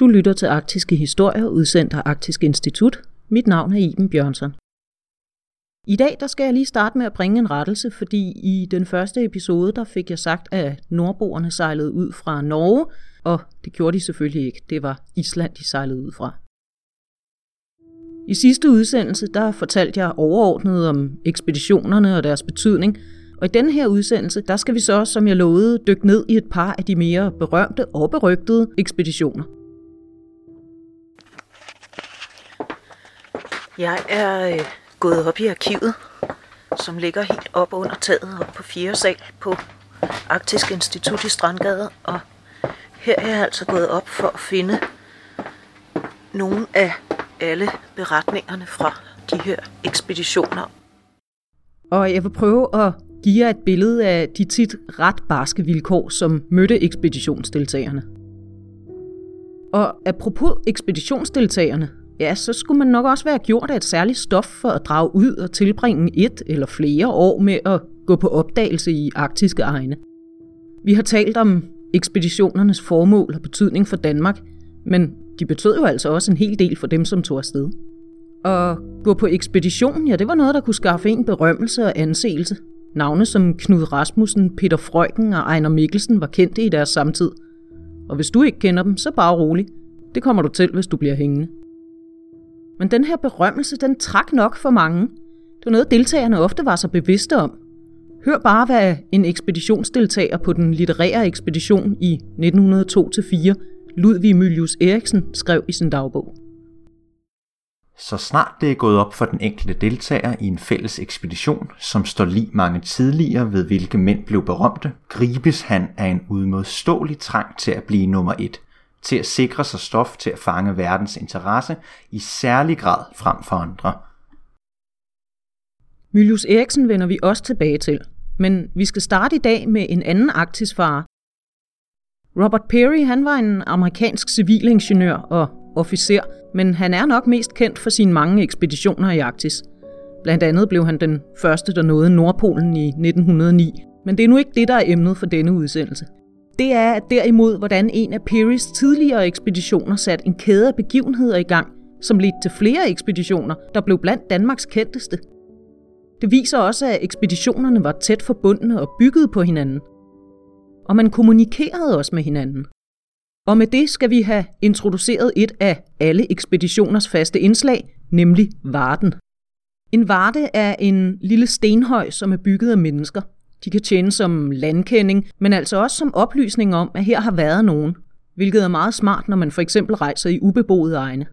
Du lytter til Arktiske Historier, udsendt af Arktisk Institut. Mit navn er Iben Bjørnsen. I dag der skal jeg lige starte med at bringe en rettelse, fordi i den første episode der fik jeg sagt, at nordboerne sejlede ud fra Norge, og det gjorde de selvfølgelig ikke. Det var Island, de sejlede ud fra. I sidste udsendelse der fortalte jeg overordnet om ekspeditionerne og deres betydning, og i denne her udsendelse, der skal vi så, som jeg lovede, dykke ned i et par af de mere berømte og berygtede ekspeditioner. Jeg er øh, gået op i arkivet, som ligger helt op under taget op på 4. sal på Arktisk Institut i Strandgade. Og her er jeg altså gået op for at finde nogle af alle beretningerne fra de her ekspeditioner. Og jeg vil prøve at give jer et billede af de tit ret barske vilkår, som mødte ekspeditionsdeltagerne. Og apropos ekspeditionsdeltagerne, ja, så skulle man nok også være gjort af et særligt stof for at drage ud og tilbringe et eller flere år med at gå på opdagelse i arktiske egne. Vi har talt om ekspeditionernes formål og betydning for Danmark, men de betød jo altså også en hel del for dem, som tog afsted. Og gå på ekspedition, ja, det var noget, der kunne skaffe en berømmelse og anseelse. Navne som Knud Rasmussen, Peter Frøken og Ejner Mikkelsen var kendte i deres samtid. Og hvis du ikke kender dem, så bare rolig. Det kommer du til, hvis du bliver hængende. Men den her berømmelse, den trak nok for mange. Det var noget, deltagerne ofte var så bevidste om. Hør bare, hvad en ekspeditionsdeltager på den litterære ekspedition i 1902-4, Ludvig Mylius Eriksen, skrev i sin dagbog. Så snart det er gået op for den enkelte deltager i en fælles ekspedition, som står lige mange tidligere ved hvilke mænd blev berømte, gribes han af en udmodståelig trang til at blive nummer et, til at sikre sig stof til at fange verdens interesse i særlig grad frem for andre. Mylius Eriksen vender vi også tilbage til, men vi skal starte i dag med en anden arktisfarer. Robert Peary han var en amerikansk civilingeniør og officer, men han er nok mest kendt for sine mange ekspeditioner i Arktis. Blandt andet blev han den første, der nåede Nordpolen i 1909. Men det er nu ikke det, der er emnet for denne udsendelse. Det er derimod, hvordan en af Perrys tidligere ekspeditioner satte en kæde af begivenheder i gang, som ledte til flere ekspeditioner, der blev blandt Danmarks kendteste. Det viser også, at ekspeditionerne var tæt forbundne og byggede på hinanden. Og man kommunikerede også med hinanden. Og med det skal vi have introduceret et af alle ekspeditioners faste indslag, nemlig Varden. En varde er en lille stenhøj, som er bygget af mennesker. De kan tjene som landkending, men altså også som oplysning om, at her har været nogen, hvilket er meget smart, når man for eksempel rejser i ubeboede egne.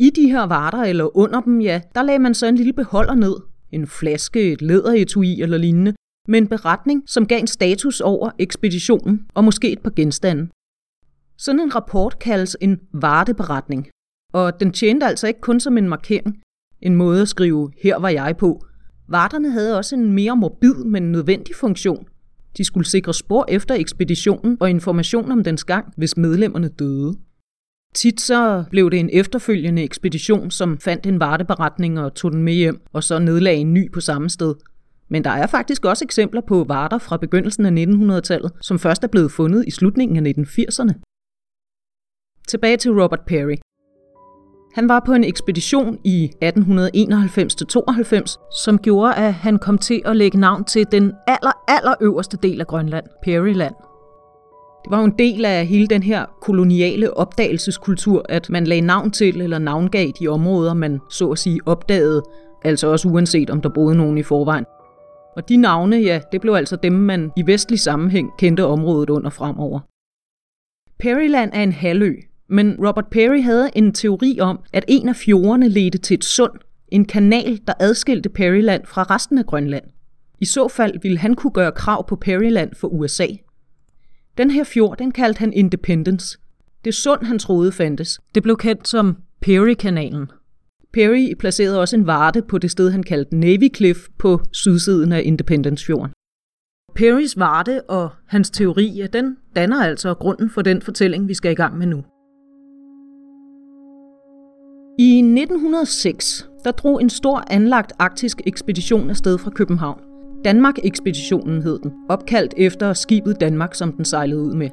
I de her varter eller under dem, ja, der lagde man så en lille beholder ned, en flaske, et læderetui eller lignende, med en beretning, som gav en status over ekspeditionen og måske et par genstande. Sådan en rapport kaldes en varteberetning, og den tjente altså ikke kun som en markering, en måde at skrive, her var jeg på. Varterne havde også en mere morbid, men nødvendig funktion. De skulle sikre spor efter ekspeditionen og information om dens gang, hvis medlemmerne døde. Tit så blev det en efterfølgende ekspedition, som fandt en varteberetning og tog den med hjem, og så nedlagde en ny på samme sted. Men der er faktisk også eksempler på varter fra begyndelsen af 1900-tallet, som først er blevet fundet i slutningen af 1980'erne. Tilbage til Robert Perry. Han var på en ekspedition i 1891-92, som gjorde, at han kom til at lægge navn til den aller, aller øverste del af Grønland, Perryland. Det var jo en del af hele den her koloniale opdagelseskultur, at man lagde navn til eller navngav de områder, man så at sige opdagede, altså også uanset om der boede nogen i forvejen. Og de navne, ja, det blev altså dem, man i vestlig sammenhæng kendte området under fremover. Perryland er en halvø, men Robert Perry havde en teori om, at en af fjordene ledte til et sund, en kanal, der adskilte Perryland fra resten af Grønland. I så fald ville han kunne gøre krav på Perryland for USA. Den her fjord, den kaldte han Independence. Det sund, han troede fandtes. Det blev kendt som Perry-kanalen. Perry placerede også en varte på det sted, han kaldte Navy Cliff på sydsiden af Independence-fjorden. Perrys varte og hans teori, den danner altså grunden for den fortælling, vi skal i gang med nu. I 1906 der drog en stor anlagt arktisk ekspedition afsted fra København. Danmark-ekspeditionen hed den, opkaldt efter skibet Danmark, som den sejlede ud med.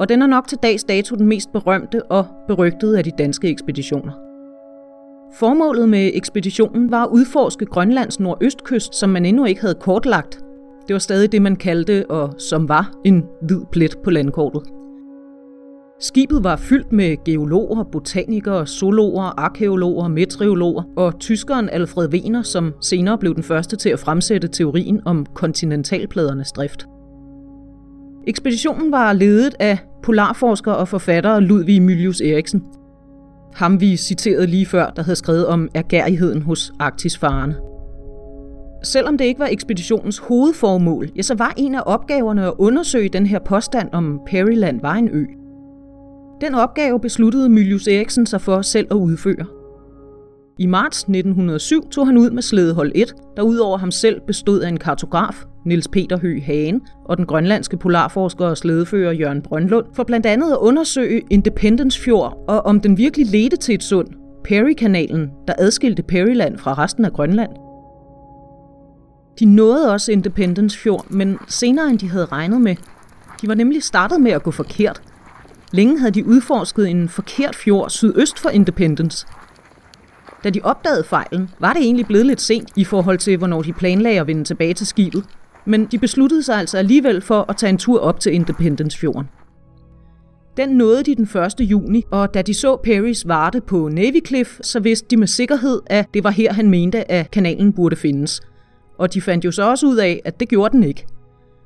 og den er nok til dags dato den mest berømte og berygtede af de danske ekspeditioner. Formålet med ekspeditionen var at udforske Grønlands nordøstkyst, som man endnu ikke havde kortlagt. Det var stadig det, man kaldte, og som var, en hvid plet på landkortet. Skibet var fyldt med geologer, botanikere, zoologer, arkeologer, meteorologer og tyskeren Alfred Wegener, som senere blev den første til at fremsætte teorien om kontinentalpladernes drift. Ekspeditionen var ledet af polarforsker og forfatter Ludvig Mylius Eriksen. Ham vi citerede lige før, der havde skrevet om ergærigheden hos Arktisfarerne. Selvom det ikke var ekspeditionens hovedformål, ja, så var en af opgaverne at undersøge den her påstand om Perryland var en ø. Den opgave besluttede Mylius Eriksen sig for selv at udføre. I marts 1907 tog han ud med slædehold 1, der udover ham selv bestod af en kartograf, Niels Peter Høgh Hagen, og den grønlandske polarforsker og slædefører Jørgen Brøndlund, for blandt andet at undersøge Independence Fjord og om den virkelig ledte til et sund, Perry-kanalen, der adskilte Perryland fra resten af Grønland. De nåede også Independence Fjord, men senere end de havde regnet med. De var nemlig startet med at gå forkert. Længe havde de udforsket en forkert fjord sydøst for Independence. Da de opdagede fejlen, var det egentlig blevet lidt sent i forhold til, hvornår de planlagde at vende tilbage til skibet. Men de besluttede sig altså alligevel for at tage en tur op til Independence Fjorden. Den nåede de den 1. juni, og da de så Perrys varte på Navy Cliff, så vidste de med sikkerhed, at det var her, han mente, at kanalen burde findes. Og de fandt jo så også ud af, at det gjorde den ikke.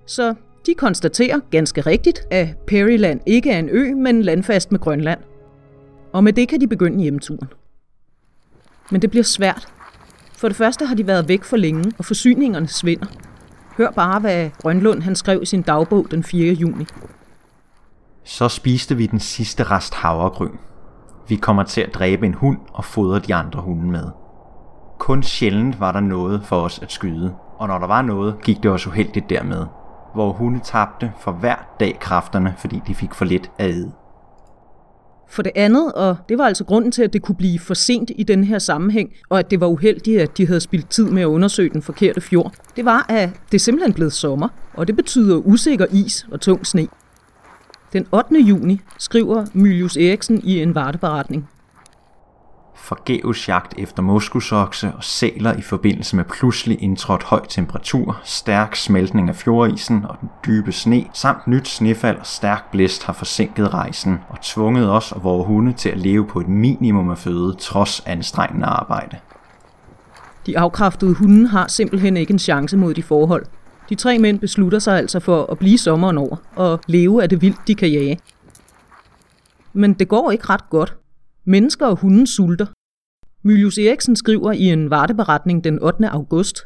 Så de konstaterer ganske rigtigt, at Perryland ikke er en ø, men landfast med Grønland. Og med det kan de begynde hjemturen. Men det bliver svært. For det første har de været væk for længe, og forsyningerne svinder. Hør bare, hvad Grønlund han skrev i sin dagbog den 4. juni. Så spiste vi den sidste rest havregryn. Vi kommer til at dræbe en hund og fodre de andre hunde med. Kun sjældent var der noget for os at skyde, og når der var noget, gik det også uheldigt dermed, hvor hunde tabte for hver dag kræfterne, fordi de fik for lidt at æde. For det andet, og det var altså grunden til, at det kunne blive for sent i den her sammenhæng, og at det var uheldigt, at de havde spildt tid med at undersøge den forkerte fjord, det var, at det simpelthen blev sommer, og det betyder usikker is og tung sne. Den 8. juni skriver Mylius Eriksen i en varteberetning forgæves jagt efter moskusokse og sæler i forbindelse med pludselig indtrådt høj temperatur, stærk smeltning af fjordisen og den dybe sne, samt nyt snefald og stærk blæst har forsinket rejsen og tvunget os og vores hunde til at leve på et minimum af føde trods anstrengende arbejde. De afkræftede hunde har simpelthen ikke en chance mod de forhold. De tre mænd beslutter sig altså for at blive sommeren over og leve af det vildt, de kan jage. Men det går ikke ret godt. Mennesker og hunde sulter. Mylius Eriksen skriver i en varteberetning den 8. august.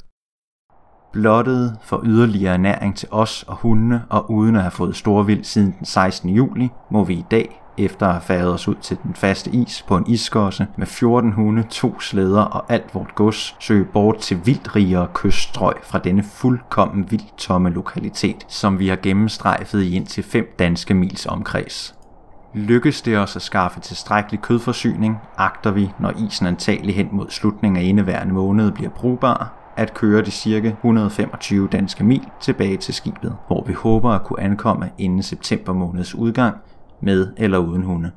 Blottet for yderligere ernæring til os og hundene, og uden at have fået storvild siden den 16. juli, må vi i dag, efter at have færdet os ud til den faste is på en iskosse med 14 hunde, to slæder og alt vort gods, søge bort til vildt rigere kyststrøg fra denne fuldkommen vildt tomme lokalitet, som vi har gennemstrejfet i indtil fem danske mils omkreds. Lykkes det os at skaffe tilstrækkelig kødforsyning, agter vi, når isen antagelig hen mod slutningen af indeværende måned bliver brugbar, at køre de cirka 125 danske mil tilbage til skibet, hvor vi håber at kunne ankomme inden september måneds udgang, med eller uden hunde.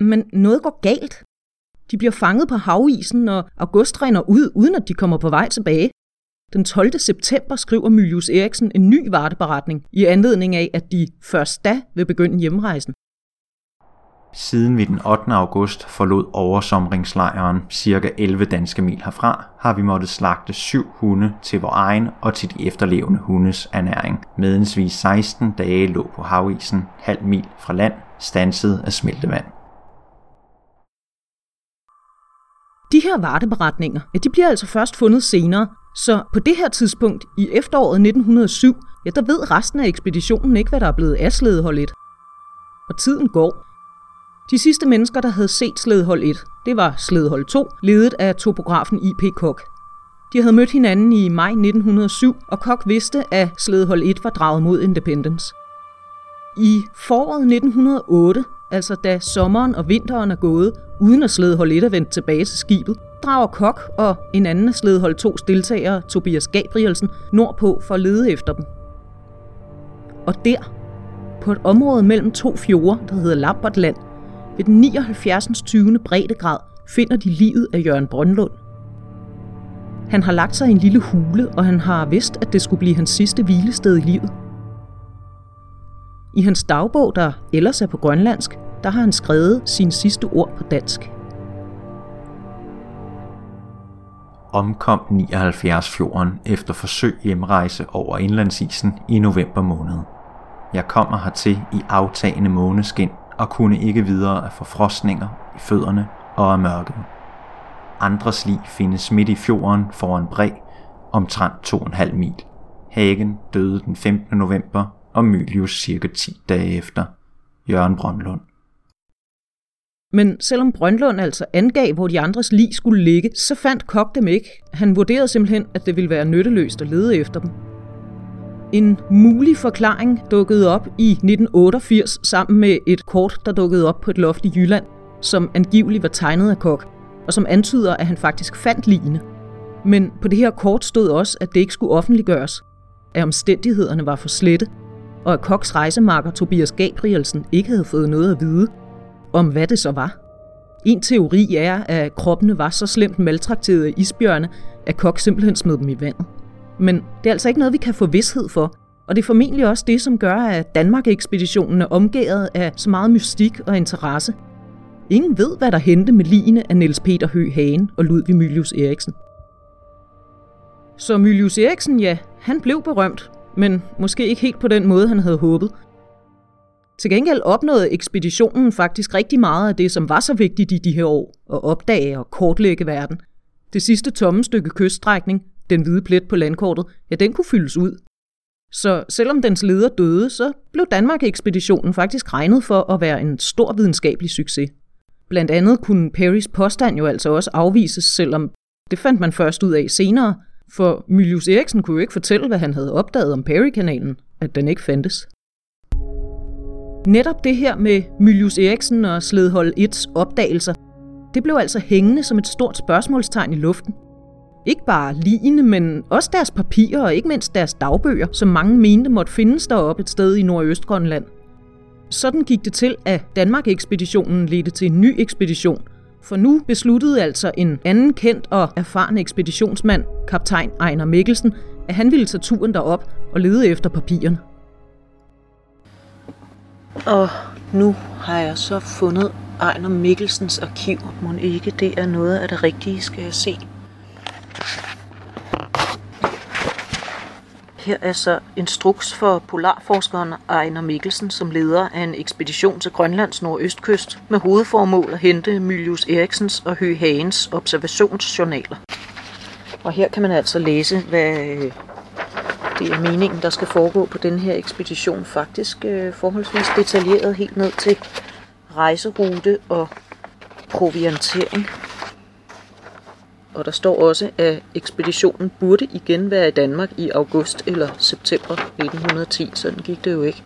Men noget går galt. De bliver fanget på havisen, og august regner ud, uden at de kommer på vej tilbage. Den 12. september skriver Mylius Eriksen en ny varteberetning i anledning af, at de først da vil begynde hjemrejsen. Siden vi den 8. august forlod oversomringslejren cirka 11 danske mil herfra, har vi måttet slagte syv hunde til vor egen og til de efterlevende hundes ernæring, medens vi 16 dage lå på havisen halv mil fra land, stanset af smeltevand. De her varteberetninger, ja, de bliver altså først fundet senere, så på det her tidspunkt, i efteråret 1907, ja, der ved resten af ekspeditionen ikke, hvad der er blevet af slædehold 1. Og tiden går. De sidste mennesker, der havde set slædehold 1, det var slædehold 2, ledet af topografen I.P. Kok. De havde mødt hinanden i maj 1907, og Kok vidste, at slædehold 1 var draget mod Independence. I foråret 1908, altså da sommeren og vinteren er gået, uden at slædehold 1 er vendt tilbage til skibet, drager Kok og en anden af to 2 deltagere, Tobias Gabrielsen, nordpå for at lede efter dem. Og der, på et område mellem to fjorde, der hedder Lambertland, ved den 79. 20. breddegrad, finder de livet af Jørgen Brøndlund. Han har lagt sig i en lille hule, og han har vidst, at det skulle blive hans sidste hvilested i livet. I hans dagbog, der ellers er på grønlandsk, der har han skrevet sine sidste ord på dansk. Omkom 79 fjorden efter forsøg hjemrejse over indlandsisen i november måned. Jeg kommer hertil i aftagende måneskin og kunne ikke videre af forfrostninger i fødderne og af mørket. Andres lig findes midt i fjorden foran bræ, omtrent 2,5 mil. Hagen døde den 15. november, og Mylius cirka 10 dage efter. Jørgen Brøndlund. Men selvom Brøndlund altså angav, hvor de andres lig skulle ligge, så fandt Kok dem ikke. Han vurderede simpelthen, at det ville være nytteløst at lede efter dem. En mulig forklaring dukkede op i 1988 sammen med et kort, der dukkede op på et loft i Jylland, som angiveligt var tegnet af Kok, og som antyder, at han faktisk fandt ligene. Men på det her kort stod også, at det ikke skulle offentliggøres, at omstændighederne var for slette, og at Koks rejsemarker Tobias Gabrielsen ikke havde fået noget at vide om, hvad det så var. En teori er, at kroppene var så slemt maltrakteret af isbjørne, at Kok simpelthen smed dem i vandet. Men det er altså ikke noget, vi kan få vidshed for, og det er formentlig også det, som gør, at Danmark-ekspeditionen er omgæret af så meget mystik og interesse. Ingen ved, hvad der hente med ligene af Niels Peter Høgh Hagen og Ludvig Mylius Eriksen. Så Mylius Eriksen, ja, han blev berømt, men måske ikke helt på den måde, han havde håbet. Til gengæld opnåede ekspeditionen faktisk rigtig meget af det, som var så vigtigt i de her år, at opdage og kortlægge verden. Det sidste tomme stykke kyststrækning, den hvide plet på landkortet, ja, den kunne fyldes ud. Så selvom dens leder døde, så blev Danmark-ekspeditionen faktisk regnet for at være en stor videnskabelig succes. Blandt andet kunne Perrys påstand jo altså også afvises, selvom det fandt man først ud af senere, for Mylius Eriksen kunne jo ikke fortælle, hvad han havde opdaget om Perry-kanalen, at den ikke fandtes. Netop det her med Mylius Eriksen og Sledhold 1's opdagelser, det blev altså hængende som et stort spørgsmålstegn i luften. Ikke bare ligene, men også deres papirer og ikke mindst deres dagbøger, som mange mente måtte findes deroppe et sted i Nordøstgrønland. Sådan gik det til, at Danmark-ekspeditionen ledte til en ny ekspedition, for nu besluttede altså en anden kendt og erfaren ekspeditionsmand, kaptajn Ejner Mikkelsen, at han ville tage turen derop og lede efter papirerne. Og nu har jeg så fundet Ejner Mikkelsens arkiv. Må ikke det er noget af det rigtige, skal jeg se. Her er så instruks for polarforskeren Ejner Mikkelsen som leder af en ekspedition til Grønlands nordøstkyst med hovedformål at hente Mylius Eriksens og Høgh Hagens observationsjournaler. Og her kan man altså læse, hvad øh, det er meningen, der skal foregå på den her ekspedition. Faktisk øh, forholdsvis detaljeret helt ned til rejserute og proviantering. Og der står også, at ekspeditionen burde igen være i Danmark i august eller september 1910. Sådan gik det jo ikke.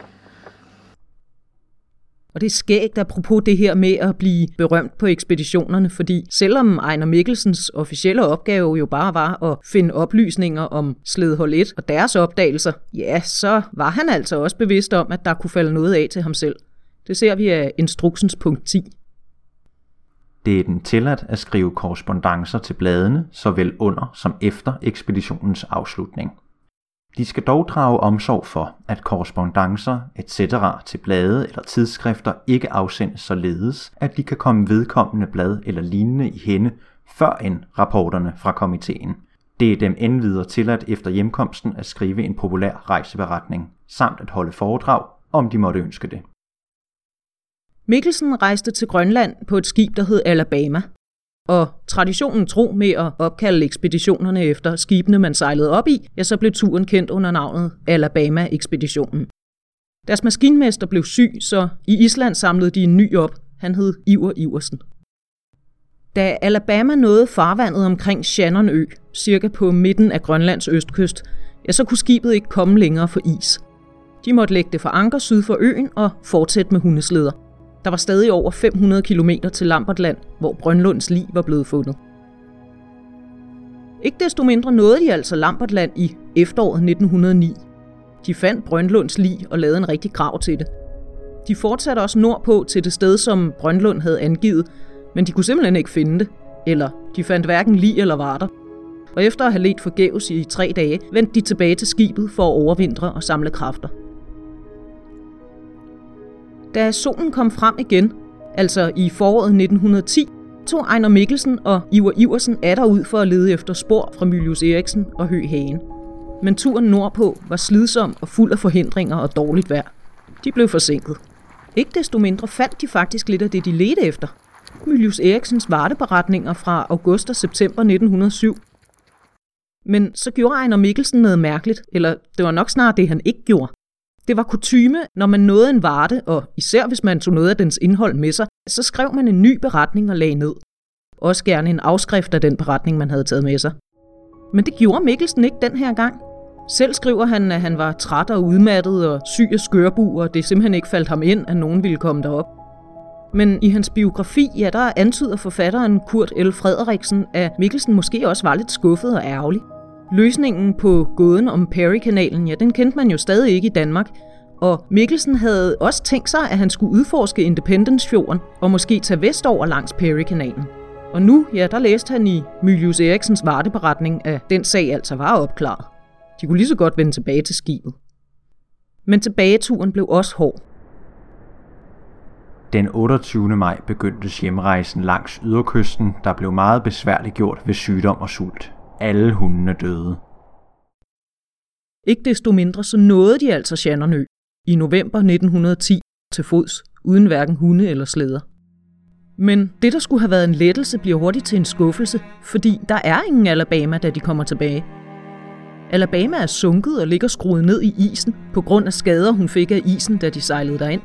Og det er skægt apropos det her med at blive berømt på ekspeditionerne, fordi selvom Ejner Mikkelsens officielle opgave jo bare var at finde oplysninger om Sledhold 1 og deres opdagelser, ja, så var han altså også bevidst om, at der kunne falde noget af til ham selv. Det ser vi af instruksens punkt 10. Det er den tilladt at skrive korrespondencer til bladene, såvel under som efter ekspeditionens afslutning. De skal dog drage omsorg for, at korrespondencer etc. til blade eller tidsskrifter ikke afsendes således, at de kan komme vedkommende blad eller lignende i hende før end rapporterne fra komiteen. Det er dem endvidere tilladt efter hjemkomsten at skrive en populær rejseberetning, samt at holde foredrag, om de måtte ønske det. Mikkelsen rejste til Grønland på et skib, der hed Alabama. Og traditionen tro med at opkalde ekspeditionerne efter skibene, man sejlede op i, ja, så blev turen kendt under navnet Alabama-ekspeditionen. Deres maskinmester blev syg, så i Island samlede de en ny op. Han hed Iver Iversen. Da Alabama nåede farvandet omkring Shannonø, cirka på midten af Grønlands østkyst, ja, så kunne skibet ikke komme længere for is. De måtte lægge det for anker syd for øen og fortsætte med hundesleder. Der var stadig over 500 km til Lambertland, hvor Brønlunds lig var blevet fundet. Ikke desto mindre nåede de altså Lambertland i efteråret 1909. De fandt Brønlunds lig og lavede en rigtig grav til det. De fortsatte også nordpå til det sted, som Brønlund havde angivet, men de kunne simpelthen ikke finde det. Eller de fandt hverken lig eller varter. Og efter at have let forgæves i tre dage, vendte de tilbage til skibet for at overvintre og samle kræfter. Da solen kom frem igen, altså i foråret 1910, tog Ejner Mikkelsen og Iver Iversen atter ud for at lede efter spor fra Mylius Eriksen og Hø Hagen. Men turen nordpå var slidsom og fuld af forhindringer og dårligt vejr. De blev forsinket. Ikke desto mindre fandt de faktisk lidt af det, de ledte efter. Mylius Eriksens varteberetninger fra august og september 1907. Men så gjorde Ejner Mikkelsen noget mærkeligt, eller det var nok snarere det, han ikke gjorde. Det var kutyme, når man nåede en varte, og især hvis man tog noget af dens indhold med sig, så skrev man en ny beretning og lagde ned. Også gerne en afskrift af den beretning, man havde taget med sig. Men det gjorde Mikkelsen ikke den her gang. Selv skriver han, at han var træt og udmattet og syg af skørbu, og det simpelthen ikke faldt ham ind, at nogen ville komme derop. Men i hans biografi, ja, der antyder forfatteren Kurt L. Frederiksen, at Mikkelsen måske også var lidt skuffet og ærgerlig. Løsningen på gåden om Perry-kanalen, ja, den kendte man jo stadig ikke i Danmark, og Mikkelsen havde også tænkt sig, at han skulle udforske Independence-fjorden og måske tage vestover langs Perry-kanalen. Og nu, ja, der læste han i Mylius Eriksens varteberetning, at den sag altså var opklaret. De kunne lige så godt vende tilbage til skibet. Men tilbageturen blev også hård. Den 28. maj begyndte hjemrejsen langs yderkysten, der blev meget besværligt gjort ved sygdom og sult. Alle hundene døde. Ikke desto mindre så nåede de altså Shannonø i november 1910 til fods, uden hverken hunde eller slæder. Men det, der skulle have været en lettelse, bliver hurtigt til en skuffelse, fordi der er ingen Alabama, da de kommer tilbage. Alabama er sunket og ligger skruet ned i isen på grund af skader, hun fik af isen, da de sejlede derind.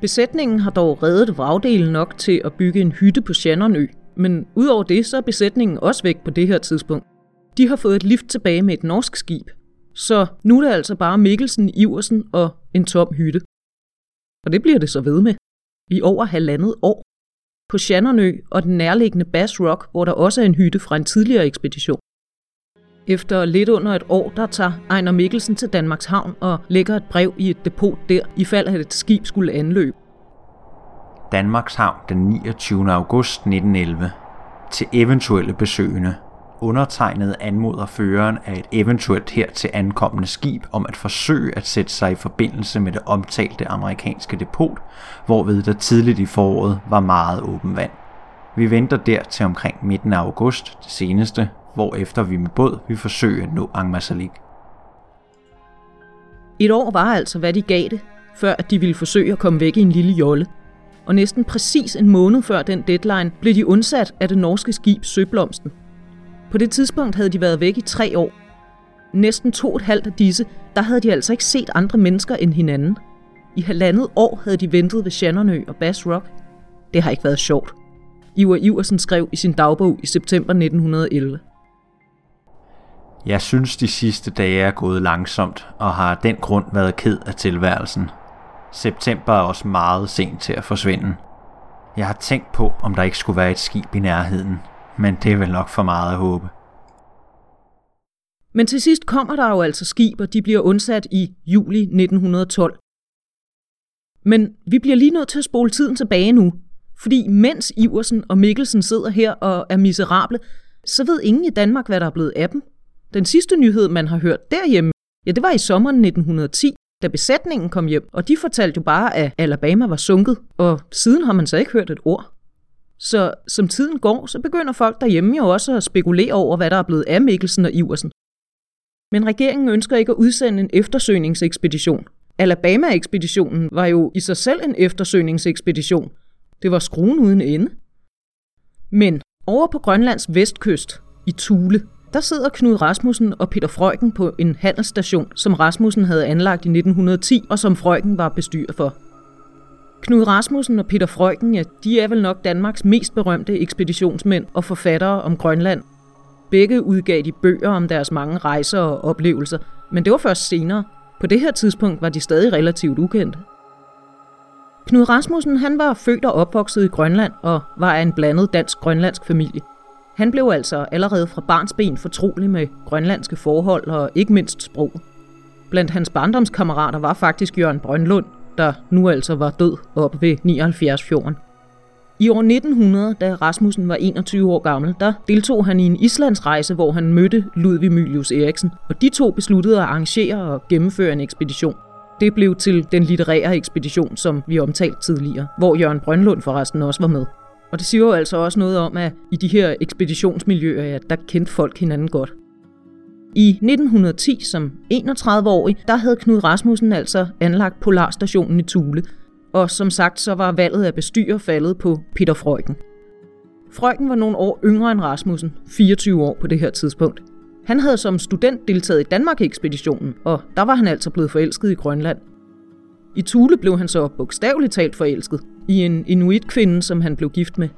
Besætningen har dog reddet vragdelen nok til at bygge en hytte på Shannonø, men udover det, så er besætningen også væk på det her tidspunkt. De har fået et lift tilbage med et norsk skib, så nu er det altså bare Mikkelsen, Iversen og en tom hytte. Og det bliver det så ved med. I over halvandet år. På Shannonø og den nærliggende Bass Rock, hvor der også er en hytte fra en tidligere ekspedition. Efter lidt under et år, der tager Ejner Mikkelsen til Danmarks Havn og lægger et brev i et depot der, i fald at et skib skulle anløbe. Danmarks Havn den 29. august 1911. Til eventuelle besøgende. Undertegnet anmoder føreren af et eventuelt hertil ankommende skib om at forsøge at sætte sig i forbindelse med det omtalte amerikanske depot, hvorved der tidligt i foråret var meget åben vand. Vi venter der til omkring midten af august, det seneste, hvor efter vi med båd vil forsøge at nå Angmasalik. Et år var altså, hvad de gav det, før at de ville forsøge at komme væk i en lille jolle. Og næsten præcis en måned før den deadline blev de undsat af det norske skib Søblomsten. På det tidspunkt havde de været væk i tre år. Næsten to og et halvt af disse, der havde de altså ikke set andre mennesker end hinanden. I halvandet år havde de ventet ved Shannonø og Bass Rock. Det har ikke været sjovt. Iver Iversen skrev i sin dagbog i september 1911. Jeg synes, de sidste dage er gået langsomt, og har af den grund været ked af tilværelsen. September er også meget sent til at forsvinde. Jeg har tænkt på, om der ikke skulle være et skib i nærheden, men det er vel nok for meget at håbe. Men til sidst kommer der jo altså skib, og de bliver undsat i juli 1912. Men vi bliver lige nødt til at spole tiden tilbage nu, fordi mens Iversen og Mikkelsen sidder her og er miserable, så ved ingen i Danmark, hvad der er blevet af dem. Den sidste nyhed, man har hørt derhjemme, ja, det var i sommeren 1910, da besætningen kom hjem, og de fortalte jo bare, at Alabama var sunket, og siden har man så ikke hørt et ord. Så som tiden går, så begynder folk derhjemme jo også at spekulere over, hvad der er blevet af Mikkelsen og Iversen. Men regeringen ønsker ikke at udsende en eftersøgningsekspedition. Alabama-ekspeditionen var jo i sig selv en eftersøgningsekspedition. Det var skruen uden ende. Men over på Grønlands vestkyst, i Thule, der sidder Knud Rasmussen og Peter Frøken på en handelsstation, som Rasmussen havde anlagt i 1910, og som Frøken var bestyrer for. Knud Rasmussen og Peter Frøken, ja, de er vel nok Danmarks mest berømte ekspeditionsmænd og forfattere om Grønland. Begge udgav de bøger om deres mange rejser og oplevelser, men det var først senere. På det her tidspunkt var de stadig relativt ukendte. Knud Rasmussen han var født og opvokset i Grønland og var af en blandet dansk-grønlandsk familie. Han blev altså allerede fra barnsben fortrolig med grønlandske forhold og ikke mindst sprog. Blandt hans barndomskammerater var faktisk Jørgen Brønlund, der nu altså var død op ved 79 fjorden. I år 1900, da Rasmussen var 21 år gammel, der deltog han i en Islandsrejse, hvor han mødte Ludvig Mylius Eriksen, og de to besluttede at arrangere og gennemføre en ekspedition. Det blev til den litterære ekspedition, som vi omtalte tidligere, hvor Jørgen Brønlund forresten også var med. Og det siger jo altså også noget om, at i de her ekspeditionsmiljøer, ja, der kendte folk hinanden godt. I 1910, som 31-årig, der havde Knud Rasmussen altså anlagt Polarstationen i Tule, og som sagt så var valget af bestyrer faldet på Peter Frøken. Frøken var nogle år yngre end Rasmussen, 24 år på det her tidspunkt. Han havde som student deltaget i Danmark-ekspeditionen, og der var han altså blevet forelsket i Grønland. I Tule blev han så bogstaveligt talt forelsket i en inuit-kvinde, som han blev gift med.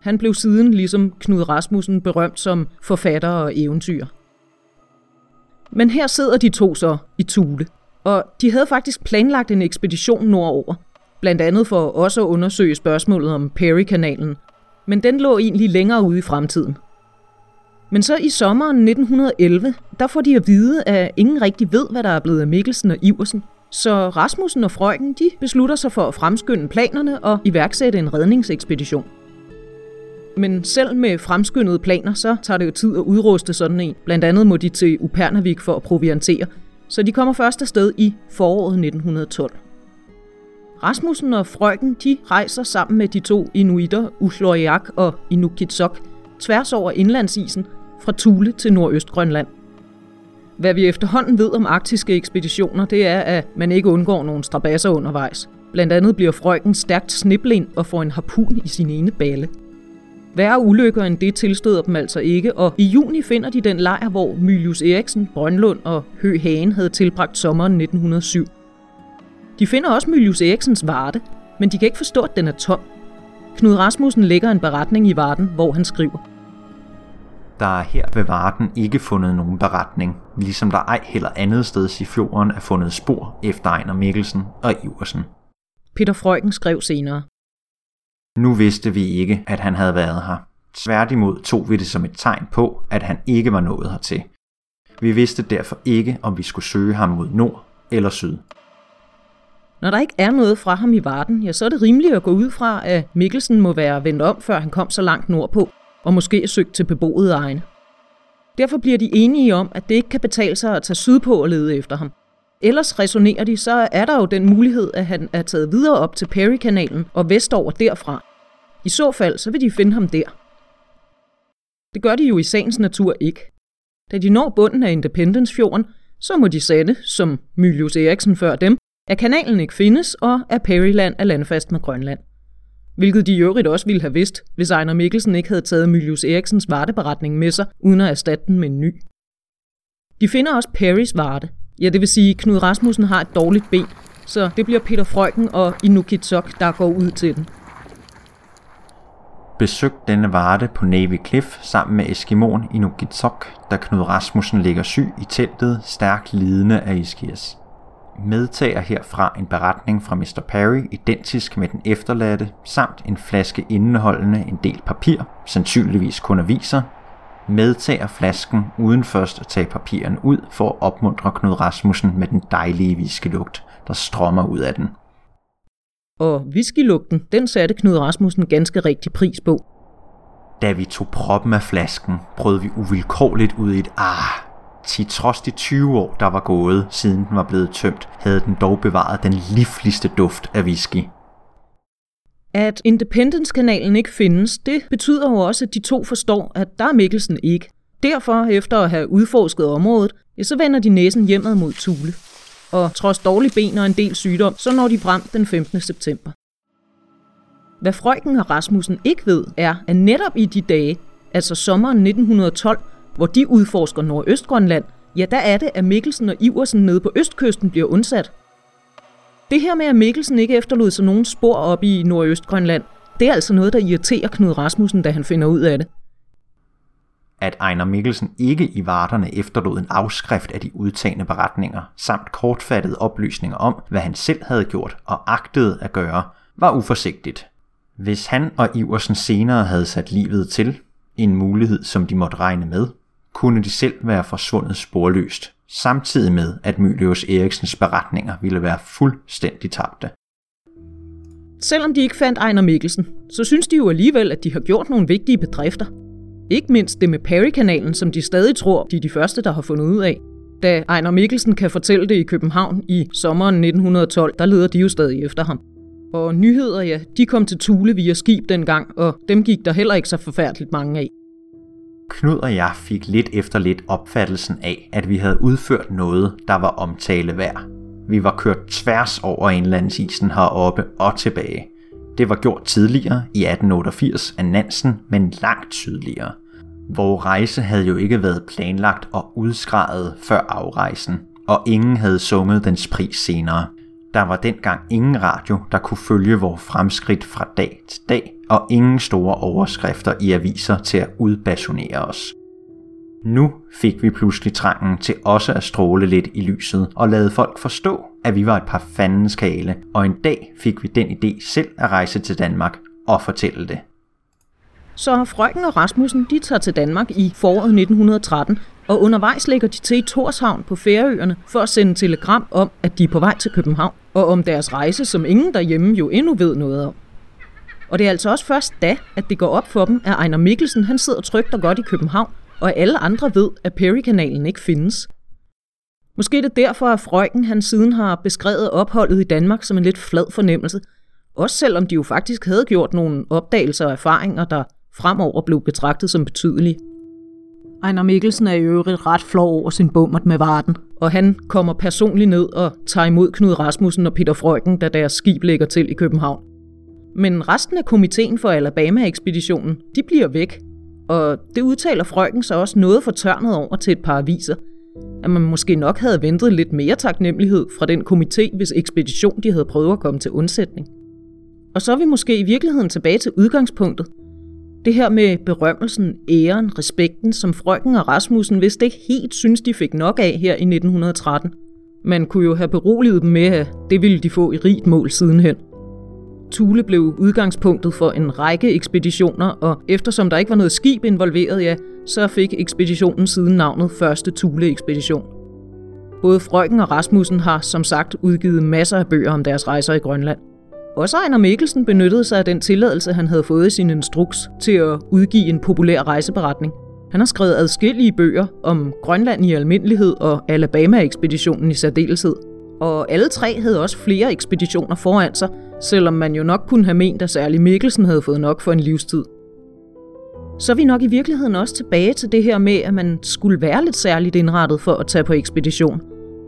Han blev siden, ligesom Knud Rasmussen, berømt som forfatter og eventyr. Men her sidder de to så i Tule, og de havde faktisk planlagt en ekspedition nordover, blandt andet for også at undersøge spørgsmålet om Perry-kanalen, men den lå egentlig længere ude i fremtiden. Men så i sommeren 1911, der får de at vide, at ingen rigtig ved, hvad der er blevet af Mikkelsen og Iversen. Så Rasmussen og Frøken, de beslutter sig for at fremskynde planerne og iværksætte en redningsekspedition. Men selv med fremskyndede planer, så tager det jo tid at udruste sådan en. Blandt andet må de til Upernavik for at proviantere, så de kommer først afsted i foråret 1912. Rasmussen og Frøken de rejser sammen med de to inuiter, Usloriak og Inukitsok, tværs over indlandsisen fra Thule til Nordøstgrønland. Hvad vi efterhånden ved om arktiske ekspeditioner, det er, at man ikke undgår nogen strabasser undervejs. Blandt andet bliver frøken stærkt sniblind og får en harpun i sin ene balle. Værre ulykker end det tilstøder dem altså ikke, og i juni finder de den lejr, hvor Mylius Eriksen, Brønlund og Hø Hagen havde tilbragt sommeren 1907. De finder også Mylius Eriksens varte, men de kan ikke forstå, at den er tom. Knud Rasmussen lægger en beretning i varten, hvor han skriver. Der er her ved Varden ikke fundet nogen beretning, ligesom der ej heller andet sted i fjorden er fundet spor efter Ejner Mikkelsen og Iversen. Peter Freuchen skrev senere. Nu vidste vi ikke, at han havde været her. Tværtimod tog vi det som et tegn på, at han ikke var nået hertil. Vi vidste derfor ikke, om vi skulle søge ham mod nord eller syd. Når der ikke er noget fra ham i Varden, ja, så er det rimeligt at gå ud fra, at Mikkelsen må være vendt om, før han kom så langt nordpå, og måske søgt til beboede egne. Derfor bliver de enige om, at det ikke kan betale sig at tage sydpå og lede efter ham. Ellers resonerer de, så er der jo den mulighed, at han er taget videre op til Perry-kanalen og vestover derfra. I så fald, så vil de finde ham der. Det gør de jo i sagens natur ikke. Da de når bunden af Independence-fjorden, så må de sande, som Mylius Eriksen før dem, at kanalen ikke findes, og at Perryland er landfast med Grønland. Hvilket de i øvrigt også ville have vidst, hvis Ejner Mikkelsen ikke havde taget Mylius Eriksens varteberetning med sig, uden at erstatte den med en ny. De finder også Perrys varte, Ja, det vil sige, Knud Rasmussen har et dårligt ben, så det bliver Peter Frøken og Inukitsok, der går ud til den. Besøg denne varte på Navy Cliff sammen med Eskimoen Inukitsok, da Knud Rasmussen ligger syg i teltet, stærkt lidende af iskias. Medtager herfra en beretning fra Mr. Perry, identisk med den efterladte, samt en flaske indeholdende en del papir, sandsynligvis kun aviser, medtager flasken uden først at tage papirerne ud for at opmuntre Knud Rasmussen med den dejlige viskelugt, der strømmer ud af den. Og whiskylugten, den satte Knud Rasmussen ganske rigtig pris på. Da vi tog proppen af flasken, brød vi uvilkårligt ud i et ah. Til trods de 20 år, der var gået, siden den var blevet tømt, havde den dog bevaret den livligste duft af whisky. At Independence-kanalen ikke findes, det betyder jo også, at de to forstår, at der er Mikkelsen ikke. Derfor, efter at have udforsket området, ja, så vender de næsen hjemad mod Tule. Og trods dårlige ben og en del sygdom, så når de frem den 15. september. Hvad Frøken og Rasmussen ikke ved, er, at netop i de dage, altså sommeren 1912, hvor de udforsker Nordøstgrønland, ja, der er det, at Mikkelsen og Iversen nede på østkysten bliver undsat. Det her med, at Mikkelsen ikke efterlod sig nogen spor op i Nordøstgrønland, det er altså noget, der irriterer Knud Rasmussen, da han finder ud af det. At Ejner Mikkelsen ikke i varterne efterlod en afskrift af de udtagende beretninger, samt kortfattede oplysninger om, hvad han selv havde gjort og agtede at gøre, var uforsigtigt. Hvis han og Iversen senere havde sat livet til, en mulighed som de måtte regne med, kunne de selv være forsvundet sporløst, samtidig med at Mylius Eriksens beretninger ville være fuldstændig tabte. Selvom de ikke fandt Ejner Mikkelsen, så synes de jo alligevel, at de har gjort nogle vigtige bedrifter. Ikke mindst det med Perry-kanalen, som de stadig tror, de er de første, der har fundet ud af. Da Ejner Mikkelsen kan fortælle det i København i sommeren 1912, der leder de jo stadig efter ham. Og nyheder, ja, de kom til Tule via skib dengang, og dem gik der heller ikke så forfærdeligt mange af. Knud og jeg fik lidt efter lidt opfattelsen af, at vi havde udført noget, der var omtale værd. Vi var kørt tværs over indlandsisen heroppe og tilbage. Det var gjort tidligere i 1888 af Nansen, men langt tydeligere. Vores rejse havde jo ikke været planlagt og udskrevet før afrejsen, og ingen havde sunget dens pris senere. Der var dengang ingen radio, der kunne følge vores fremskridt fra dag til dag, og ingen store overskrifter i aviser til at udbasonere os. Nu fik vi pludselig trangen til også at stråle lidt i lyset og lade folk forstå, at vi var et par fandenskale, og en dag fik vi den idé selv at rejse til Danmark og fortælle det. Så Frøken og Rasmussen de tager til Danmark i foråret 1913, og undervejs lægger de til i Torshavn på Færøerne for at sende telegram om, at de er på vej til København, og om deres rejse, som ingen derhjemme jo endnu ved noget om. Og det er altså også først da, at det går op for dem, at Ejner Mikkelsen han sidder trygt og godt i København, og alle andre ved, at Perry-kanalen ikke findes. Måske er det derfor, at Frøken han siden har beskrevet opholdet i Danmark som en lidt flad fornemmelse, også selvom de jo faktisk havde gjort nogle opdagelser og erfaringer, der fremover blev betragtet som betydelige. Ejner Mikkelsen er i øvrigt ret flov over sin bummert med varden, og han kommer personligt ned og tager imod Knud Rasmussen og Peter Frøken, da deres skib lægger til i København. Men resten af komiteen for Alabama-ekspeditionen, de bliver væk, og det udtaler Frøken så også noget fortørnet over til et par aviser, at man måske nok havde ventet lidt mere taknemmelighed fra den komité, hvis ekspedition de havde prøvet at komme til undsætning. Og så er vi måske i virkeligheden tilbage til udgangspunktet, det her med berømmelsen, æren, respekten, som Frøken og Rasmussen vist ikke helt synes, de fik nok af her i 1913. Man kunne jo have beroliget dem med, at det ville de få i rigt mål sidenhen. Thule blev udgangspunktet for en række ekspeditioner, og eftersom der ikke var noget skib involveret, ja, så fik ekspeditionen siden navnet Første Thule-ekspedition. Både Frøken og Rasmussen har som sagt udgivet masser af bøger om deres rejser i Grønland. Også Ejner Mikkelsen benyttede sig af den tilladelse, han havde fået i sin instruks til at udgive en populær rejseberetning. Han har skrevet adskillige bøger om Grønland i almindelighed og Alabama-ekspeditionen i særdeleshed. Og alle tre havde også flere ekspeditioner foran sig, selvom man jo nok kunne have ment, at særlig Mikkelsen havde fået nok for en livstid. Så er vi nok i virkeligheden også tilbage til det her med, at man skulle være lidt særligt indrettet for at tage på ekspedition,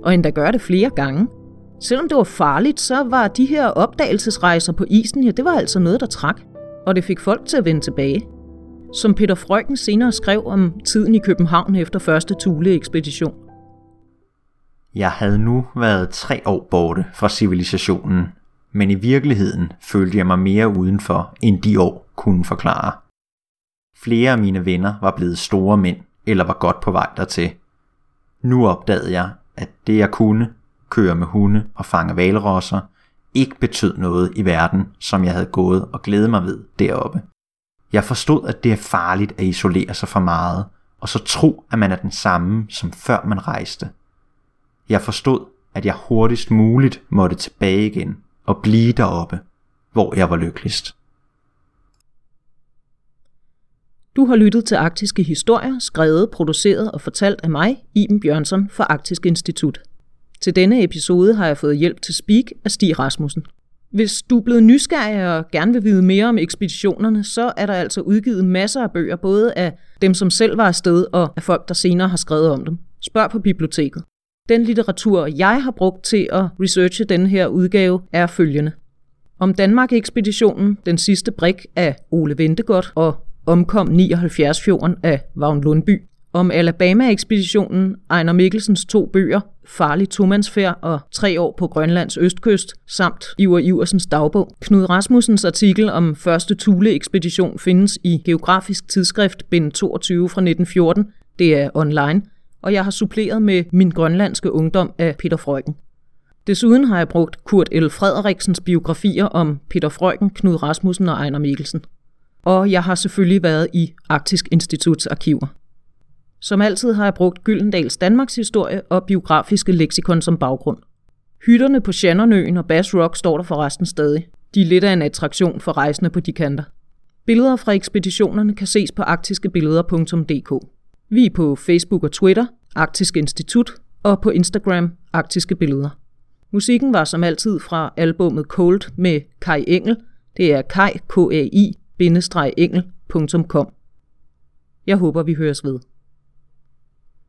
og endda gøre det flere gange – Selvom det var farligt, så var de her opdagelsesrejser på isen, ja, det var altså noget, der trak. Og det fik folk til at vende tilbage. Som Peter Frøken senere skrev om tiden i København efter første Thule-ekspedition. Jeg havde nu været tre år borte fra civilisationen, men i virkeligheden følte jeg mig mere udenfor, end de år kunne forklare. Flere af mine venner var blevet store mænd, eller var godt på vej dertil. Nu opdagede jeg, at det jeg kunne, køre med hunde og fange valrosser, ikke betød noget i verden, som jeg havde gået og glædet mig ved deroppe. Jeg forstod, at det er farligt at isolere sig for meget, og så tro, at man er den samme, som før man rejste. Jeg forstod, at jeg hurtigst muligt måtte tilbage igen og blive deroppe, hvor jeg var lykkeligst. Du har lyttet til Arktiske Historier, skrevet, produceret og fortalt af mig, Iben Bjørnsson fra Arktisk Institut. Til denne episode har jeg fået hjælp til Speak af Stig Rasmussen. Hvis du er blevet nysgerrig og gerne vil vide mere om ekspeditionerne, så er der altså udgivet masser af bøger, både af dem, som selv var afsted, og af folk, der senere har skrevet om dem. Spørg på biblioteket. Den litteratur, jeg har brugt til at researche den her udgave, er følgende. Om Danmark-ekspeditionen, den sidste brik af Ole Ventegodt og omkom 79-fjorden af Vagn Lundby om Alabama-ekspeditionen, Ejner Mikkelsens to bøger, Farlig tomandsfærd og Tre år på Grønlands østkyst, samt Iver Iversens dagbog. Knud Rasmussens artikel om første Thule-ekspedition findes i Geografisk Tidsskrift, bind 22 fra 1914. Det er online, og jeg har suppleret med Min grønlandske ungdom af Peter Frøken. Desuden har jeg brugt Kurt L. Frederiksens biografier om Peter Frøken, Knud Rasmussen og Ejner Mikkelsen. Og jeg har selvfølgelig været i Arktisk Instituts arkiver. Som altid har jeg brugt Gyldendals Danmarks historie og biografiske leksikon som baggrund. Hytterne på Shannonøen og Bass Rock står der forresten stadig. De er lidt af en attraktion for rejsende på de kanter. Billeder fra ekspeditionerne kan ses på arktiskebilleder.dk. Vi er på Facebook og Twitter, Arktisk Institut, og på Instagram, Arktiske Billeder. Musikken var som altid fra albummet Cold med Kai Engel. Det er kai, k a i engel.com. Jeg håber, vi høres ved.